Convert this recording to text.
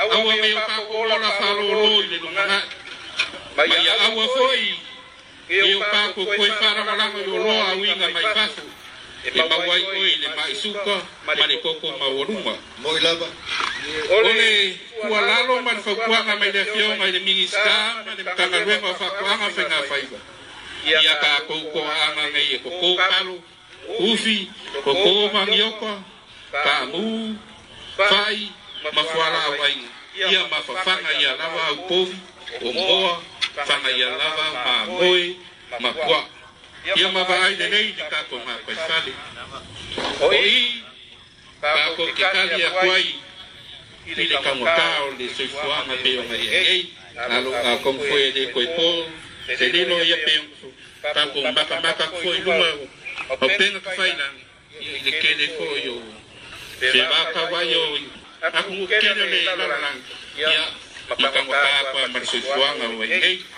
aua mai o pakokola fālōlō i le ma ia aua fo'i e o pakokoe fārawalaga i oloa auiga mai pasu e le ma le koko ole ma le mai le le ma le matagaluega o faakoaga faigafaiga ia kākou koaaga gai e kokō palo ufi kamu fai ma fuala wai ia ma fa fanga ia lava au povi o moa fanga ia lava ma moe ma kwa ia ma vai de nei di kako ma kwa sale o i pa ko ke kali a kwai i le kamota o le soi fuanga pe o mai ei alo a kom foi de koi po se lilo ia pe pa ko mbaka mbaka foi luma o penga ka fai na i le kele foi o se va ka vai o ang ukino ni lalang ya mapangkapa marsutwa nga wengi